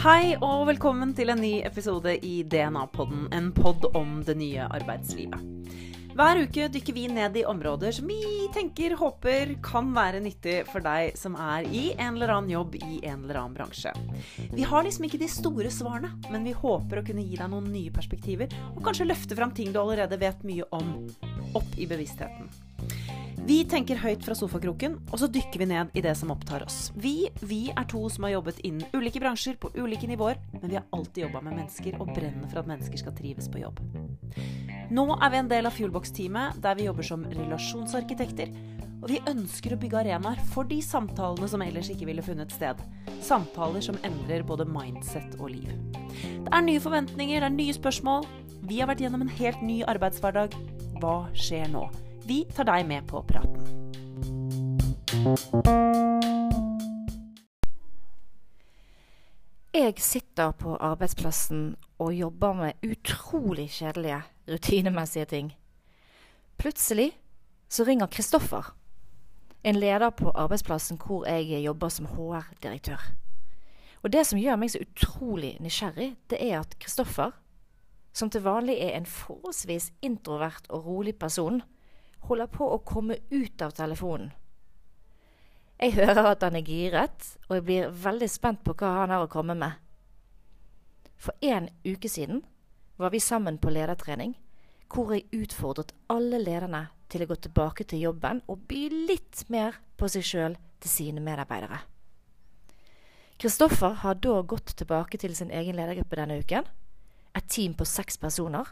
Hei og velkommen til en ny episode i DNA-podden, en pod om det nye arbeidslivet. Hver uke dykker vi ned i områder som vi tenker, håper kan være nyttig for deg som er i en eller annen jobb i en eller annen bransje. Vi har liksom ikke de store svarene, men vi håper å kunne gi deg noen nye perspektiver, og kanskje løfte fram ting du allerede vet mye om, opp i bevisstheten. Vi tenker høyt fra sofakroken, og så dykker vi ned i det som opptar oss. Vi, vi er to som har jobbet innen ulike bransjer på ulike nivåer, men vi har alltid jobba med mennesker og brenner for at mennesker skal trives på jobb. Nå er vi en del av Fuelbox-teamet, der vi jobber som relasjonsarkitekter. Og vi ønsker å bygge arenaer for de samtalene som ellers ikke ville funnet sted. Samtaler som endrer både mindset og liv. Det er nye forventninger, det er nye spørsmål. Vi har vært gjennom en helt ny arbeidshverdag. Hva skjer nå? Vi tar deg med på praten. Jeg sitter på arbeidsplassen og jobber med utrolig kjedelige, rutinemessige ting. Plutselig så ringer Kristoffer, en leder på arbeidsplassen hvor jeg jobber som HR-direktør. Og det som gjør meg så utrolig nysgjerrig, det er at Kristoffer, som til vanlig er en forholdsvis introvert og rolig person, holder på å komme ut av telefonen. Jeg hører at han er giret, og jeg blir veldig spent på hva han har å komme med. For en uke siden var vi sammen på ledertrening, hvor jeg utfordret alle lederne til å gå tilbake til jobben og by litt mer på seg sjøl til sine medarbeidere. Kristoffer har da gått tilbake til sin egen ledergruppe denne uken, et team på seks personer.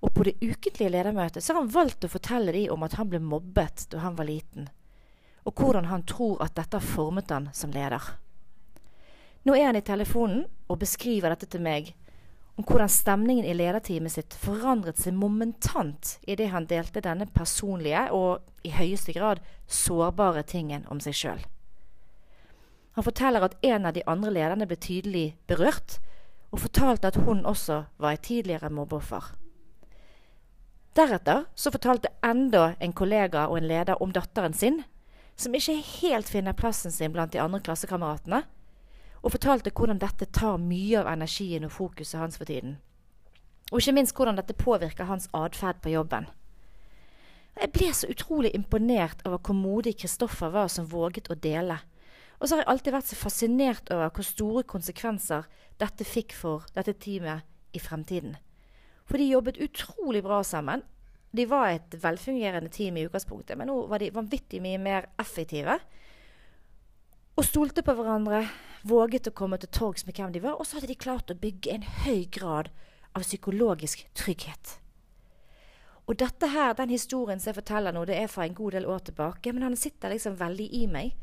Og på det ukentlige ledermøtet så har han valgt å fortelle dem om at han ble mobbet da han var liten, og hvordan han tror at dette har formet han som leder. Nå er han i telefonen og beskriver dette til meg, om hvordan stemningen i lederteamet sitt forandret seg momentant idet han delte denne personlige og i høyeste grad sårbare tingen om seg sjøl. Han forteller at en av de andre lederne ble tydelig berørt, og fortalte at hun også var et tidligere mobbeoffer. Deretter så fortalte enda en kollega og en leder om datteren sin, som ikke helt finner plassen sin blant de andre klassekameratene, og fortalte hvordan dette tar mye av energien og fokuset hans for tiden. Og ikke minst hvordan dette påvirker hans atferd på jobben. Jeg ble så utrolig imponert over hvor modig Kristoffer var som våget å dele. Og så har jeg alltid vært så fascinert over hvor store konsekvenser dette fikk for dette teamet i fremtiden. For de jobbet utrolig bra sammen. De var et velfungerende team i utgangspunktet, men nå var de vanvittig mye mer effektive. Og stolte på hverandre, våget å komme til torgs med hvem de var, og så hadde de klart å bygge en høy grad av psykologisk trygghet. Og dette her, den historien som jeg forteller nå, det er fra en god del år tilbake, men han sitter liksom veldig i meg.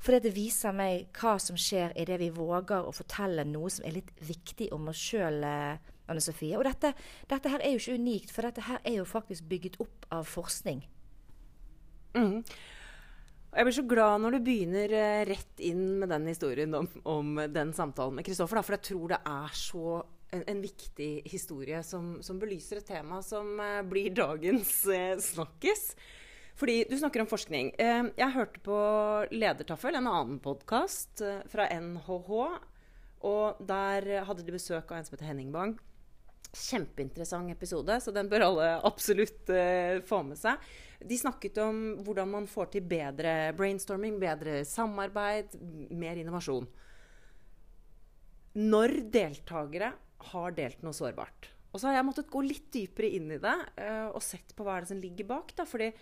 Fordi det viser meg hva som skjer idet vi våger å fortelle noe som er litt viktig om oss sjøl, Anne Sofie. Og dette, dette, her er jo ikke unikt, for dette her er jo faktisk bygget opp av forskning. Mm. Jeg blir så glad når du begynner uh, rett inn med den historien om, om den samtalen med Kristoffer. For jeg tror det er så en, en viktig historie som, som, belyser et tema som uh, blir dagens uh, snakkis. Fordi du snakker om forskning. jeg hørte på Ledertaffel, en annen podkast fra NHH. Og der hadde de besøk av en som heter Henning Bang. Kjempeinteressant episode, så den bør alle absolutt uh, få med seg. De snakket om hvordan man får til bedre brainstorming, bedre samarbeid, mer innovasjon. Når deltakere har delt noe sårbart. Og så har jeg måttet gå litt dypere inn i det uh, og sett på hva er det som ligger bak. da, fordi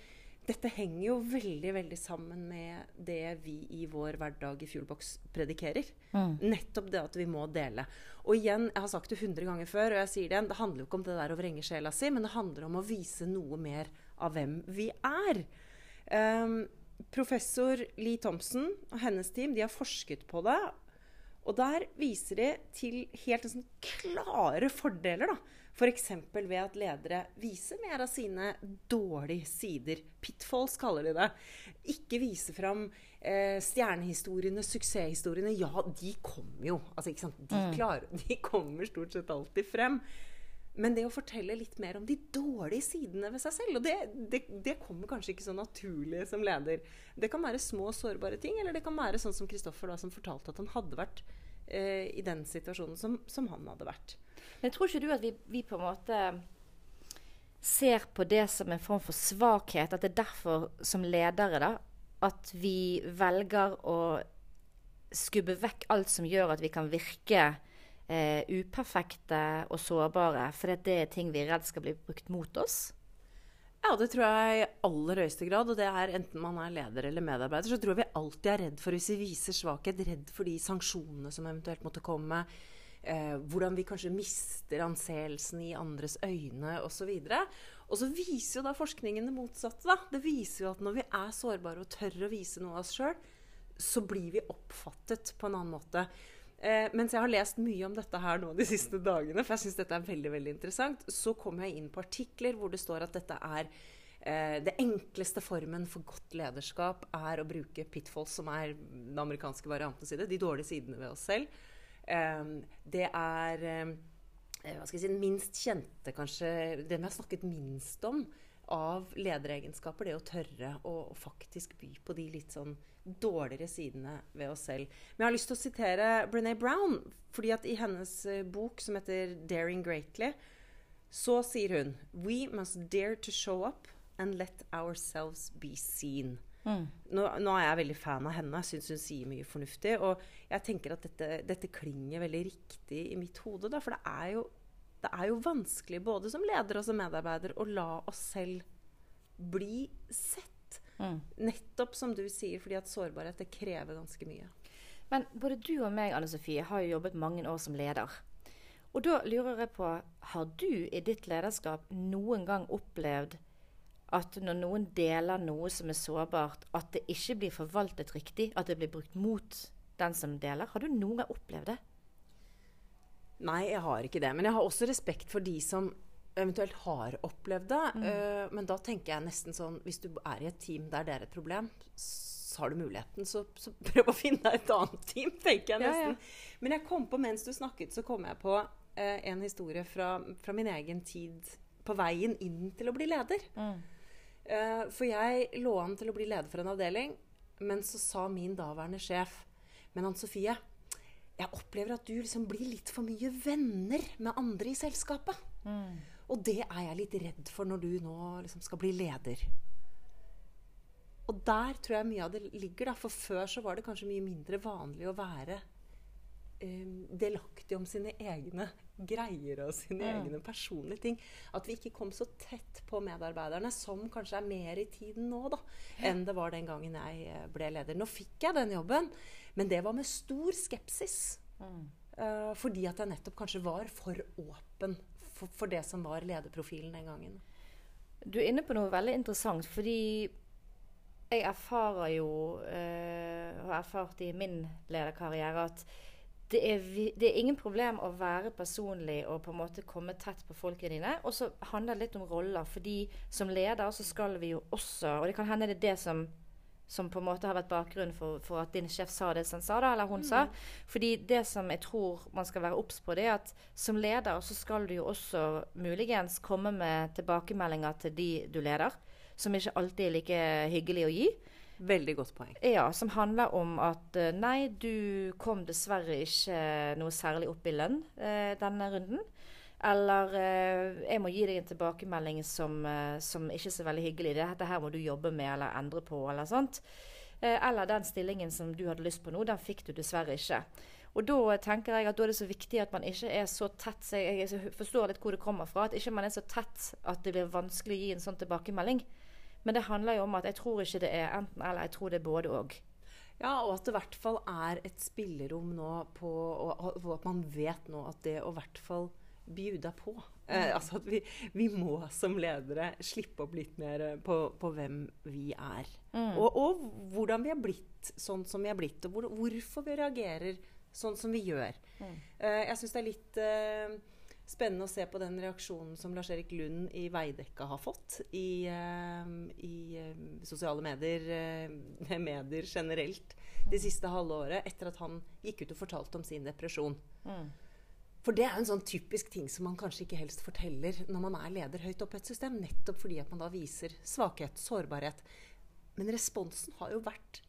dette henger jo veldig veldig sammen med det vi i vår hverdag i Fuelbox predikerer. Mm. Nettopp det at vi må dele. Og igjen, jeg har sagt det 100 ganger før, og jeg sier det igjen, det handler jo ikke om det der å vrenge sjela si, men det handler om å vise noe mer av hvem vi er. Um, professor Lee Thompson og hennes team de har forsket på det. Og der viser de til helt sånn klare fordeler. da, F.eks. ved at ledere viser mer av sine dårlige sider. Pitfalls kaller de det. Ikke viser fram eh, stjernehistoriene, suksesshistoriene. Ja, de kommer jo. Altså, de, mm. klarer, de, kommer stort sett alltid frem. Men det å fortelle litt mer om de dårlige sidene ved seg selv, og det, det, det, kommer kanskje ikke så naturlig som leder. Det kan være små, sårbare ting, eller det kan være sånn som Kristoffer som fortalte at han hadde vært eh, i den situasjonen som, som, han hadde vært. Men tror ikke du at vi, vi, på en måte ser på det som en form for svakhet? At det er derfor som ledere da, at vi velger å skubbe vekk alt som gjør at vi kan virke eh, uperfekte og sårbare, fordi det er ting vi er redd skal bli brukt mot oss? Ja, det tror jeg i aller høyeste grad. Og det er enten man er leder eller medarbeider, så tror jeg vi alltid er redd for hvis vi viser svakhet, redd for de sanksjonene som eventuelt måtte komme. Eh, hvordan vi kanskje mister anseelsen i andres øyne osv. Og så viser jo da forskningen det motsatte. da. Det viser jo at når vi er sårbare og tør å vise noe av oss sjøl, så blir vi oppfattet på en annen måte. Eh, mens jeg har lest mye om dette her nå de siste dagene, for jeg syns dette er veldig veldig interessant, så kommer jeg inn på artikler hvor det står at dette er eh, det enkleste formen for godt lederskap er å bruke pitfalls, som er den amerikanske varianten side, de dårlige sidene ved oss selv. Eh, det er eh, hva skal jeg si, den minst kjente, kanskje, den vi har snakket minst om av lederegenskaper, det å tørre å faktisk by på de litt sånn dårligere sidene ved oss selv. Men jeg har lyst til å sitere Brené Brown. fordi at i hennes eh, bok som heter 'Daring Greatly', så sier hun We must dare to show up and let ourselves be seen. Mm. Nå, nå, er jeg veldig fan av henne. Jeg syns hun sier mye fornuftig. Og jeg tenker at dette, dette klinger veldig riktig i mitt hode. Da, for det er, jo, det er jo vanskelig både som leder og som medarbeider å la oss selv bli sett. Mm. Nettopp som du sier, fordi at sårbarhet det krever ganske mye. Men både du og meg Anne Sofie, har jo jobbet mange år som leder. Og da lurer jeg på, har du i ditt lederskap noen gang opplevd at når noen deler noe som er sårbart, at det ikke blir forvaltet riktig? At det blir brukt mot den som deler? Har du noen gang opplevd det? Nei, jeg har ikke det. Men jeg har også respekt for de som eventuelt har opplevd det. Mm. Uh, men da tenker jeg nesten sånn Hvis du er i et team der det er et problem, så har du muligheten, så, så prøv å finne deg et annet team, tenker jeg nesten. Ja, ja. Men jeg kom på, mens du snakket, så kom jeg på uh, en historie fra, fra, min egen tid på veien inn til å bli leder. Mm. Uh, for jeg lå an til å bli leder for en avdeling, men så sa min daværende sjef Men Ann Sofie, jeg opplever at du liksom blir litt for mye venner med andre i selskapet. Mm. Og det er jeg litt redd for når du nå liksom skal bli leder. Og der tror jeg mye av det ligger. Da. For før så var det kanskje mye mindre vanlig å være um, delaktig om sine egne greier og sine ja. egne personlige ting. At vi ikke kom så tett på medarbeiderne, som kanskje er mer i tiden nå da, enn det var den gangen jeg eh, ble leder. Nå fikk jeg den jobben, men det var med stor skepsis. Mm. Uh, fordi at jeg nettopp kanskje var for åpen for, for, det som var lederprofilen den gangen. Du er inne på noe veldig interessant, fordi jeg erfarer jo, uh, har erfart i min lederkarriere, at det er, det er, ingen problem å være personlig og på en måte komme tett på folkene dine. Og så handler det litt om roller, fordi som leder så skal vi jo også Og det kan hende det er det som som på en måte har vært bakgrunnen for, for, at din sjef sa det som han sa, da, eller hun mm. sa. Fordi det som jeg tror man skal være obs på, det er at som leder så skal du jo også muligens komme med tilbakemeldinger til de du leder, som ikke alltid er like hyggelig å gi. Veldig godt poeng. Ja, Som handler om at eh, nei, du kom dessverre ikke noe særlig opp i lønn eh, denne runden. Eller eh, jeg må gi deg en tilbakemelding som, eh, som ikke er så veldig hyggelig. Dette her må du jobbe med eller endre på, eller sånt. Eh, eller den stillingen som du hadde lyst på nå, den fikk du dessverre ikke. Og da tenker jeg at da er det så viktig at man ikke er så tett så jeg, forstår litt hvor det kommer fra. At ikke man er så tett at det blir vanskelig å gi en sånn tilbakemelding. Men det handler jo om at jeg tror ikke det er enten eller, jeg tror det er både òg. Ja, og at det i hvert fall er et spillerom nå på og at man vet nå at det å i hvert fall bjuda på. Eh, altså at vi, vi, må som ledere slippe opp litt mer på, på hvem vi er. Mm. Og, og, hvordan vi er blitt sånn som vi er blitt, og hvor, hvorfor vi reagerer sånn som vi gjør. Mm. Eh, jeg syns det er litt eh, spennende å se på den reaksjonen som Lars-Erik Lund i Veidekka har fått i, eh, i eh, sosiale medier, eh, medier generelt, det siste halve året, etter at han gikk ut og fortalte om sin depresjon. Mm. For det er en sånn typisk ting som man kanskje ikke helst forteller når man er leder høyt oppe i et system. Nettopp fordi at man da viser svakhet, sårbarhet. Men responsen har jo vært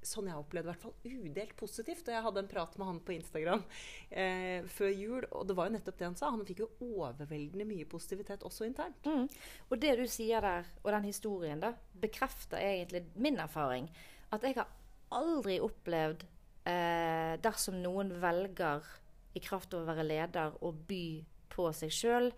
sånn jeg opplevde i hvert fall, udelt positivt. Og jeg hadde en prat med han på Instagram eh, før jul, og det var jo nettopp det han sa. Han fikk jo overveldende mye positivitet også internt. Mm. Og det du sier der, og den historien, da, bekrefter egentlig min erfaring. At jeg har aldri opplevd, eh, dersom noen velger i kraft av å være leder, og by på seg sjøl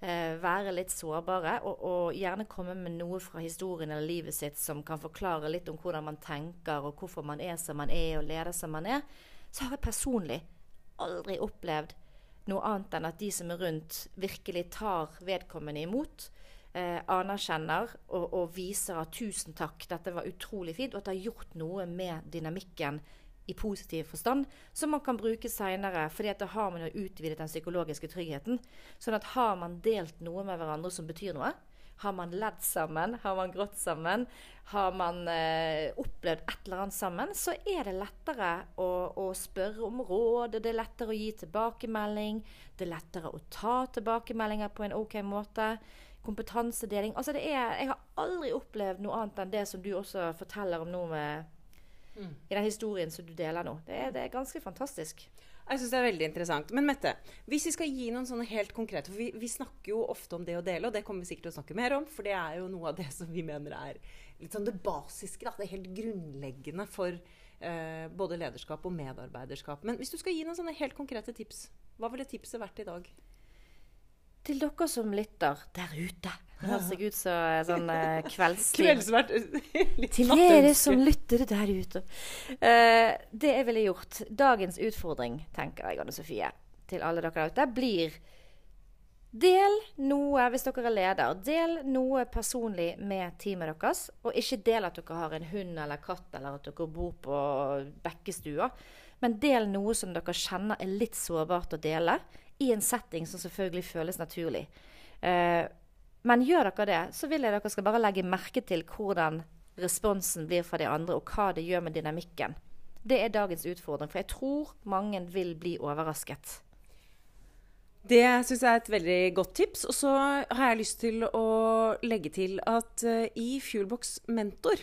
eh, være litt sårbare, og, og, gjerne komme med noe fra historien eller livet sitt som kan forklare litt om hvordan man tenker, og hvorfor man er som man er, og leder som man er, så har jeg personlig aldri opplevd noe annet enn at de som er rundt, virkelig tar vedkommende imot. Eh, anerkjenner og, og, viser at 'tusen takk, dette var utrolig fint', og at det har gjort noe med dynamikken i positiv forstand, som man kan bruke seinere. fordi da har man jo utvidet den psykologiske tryggheten. Sånn at har man delt noe med hverandre som betyr noe, har man ledd sammen, har man grått sammen, har man eh, opplevd et eller annet sammen, så er det lettere å, å, spørre om råd, det er lettere å gi tilbakemelding, det er lettere å ta tilbakemeldinger på en OK måte. Kompetansedeling. Altså det er, jeg har aldri opplevd noe annet enn det som du også forteller om nå med mm. i den historien som du deler nå. Det er, det er ganske fantastisk. Jeg syns det er veldig interessant. Men Mette, hvis vi skal gi noen sånne helt konkrete For vi, vi, snakker jo ofte om det å dele, og det kommer vi sikkert til å snakke mer om. For det er jo noe av det som vi mener er litt sånn det basiske. Da. Det er helt grunnleggende for eh, både lederskap og medarbeiderskap. Men hvis du skal gi noen sånne helt konkrete tips, hva ville tipset vært i dag? Til dere som lytter der ute. Det høres ikke ut som sånn kveldstid. kveldsliv. Kveldsvært. Til dere som lytter der ute. Uh, det jeg ville gjort Dagens utfordring, tenker jeg, Anne Sofie, til alle dere der ute, blir Del noe, hvis dere er leder, del noe personlig med teamet deres. Og ikke del at dere har en hund eller katt, eller at dere bor på Bekkestua. Men del noe som dere kjenner er litt sårbart å dele i en setting som selvfølgelig føles naturlig. Uh, men gjør dere det, så vil jeg dere skal bare legge merke til hvordan responsen blir fra de andre, og hva det gjør med dynamikken. Det er dagens utfordring, for jeg tror mange vil bli overrasket. Det syns jeg er et veldig godt tips. Og så har jeg lyst til å legge til at uh, i Fuelbox Mentor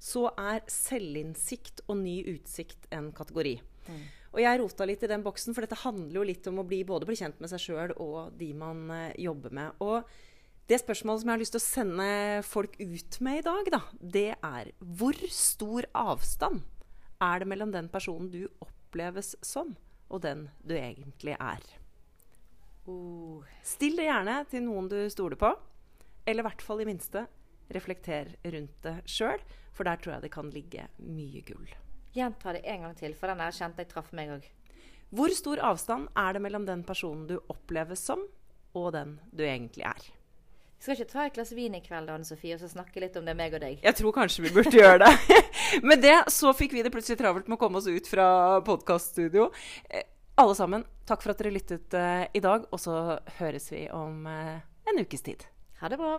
så er selvinnsikt og ny utsikt en kategori. Mm. Og jeg rota litt i den boksen, for dette handler jo litt om å bli, både bli kjent med seg sjøl og de man uh, jobber med. Og det spørsmålet som jeg har lyst til å sende folk ut med i dag, da, det er hvor stor avstand er det mellom den personen du oppleves som, og den du egentlig er? Oh. Still det gjerne til noen du stoler på, eller i hvert fall i minste reflekter rundt det sjøl, for der tror jeg det kan ligge mye gull. Gjenta det en gang til, for den der kjente jeg traff meg òg. Hvor stor avstand er det mellom den personen du oppleves som, og den du egentlig er? Skal ikke ta et glass vin i kveld Anne Sofie, og så snakke litt om det, meg og deg? Jeg tror kanskje vi burde gjøre det. Med det så fikk vi det plutselig travelt med å komme oss ut fra podkaststudio. Eh, alle sammen, takk for at dere lyttet uh, i dag, og så høres vi om uh, en ukes tid. Ha det bra.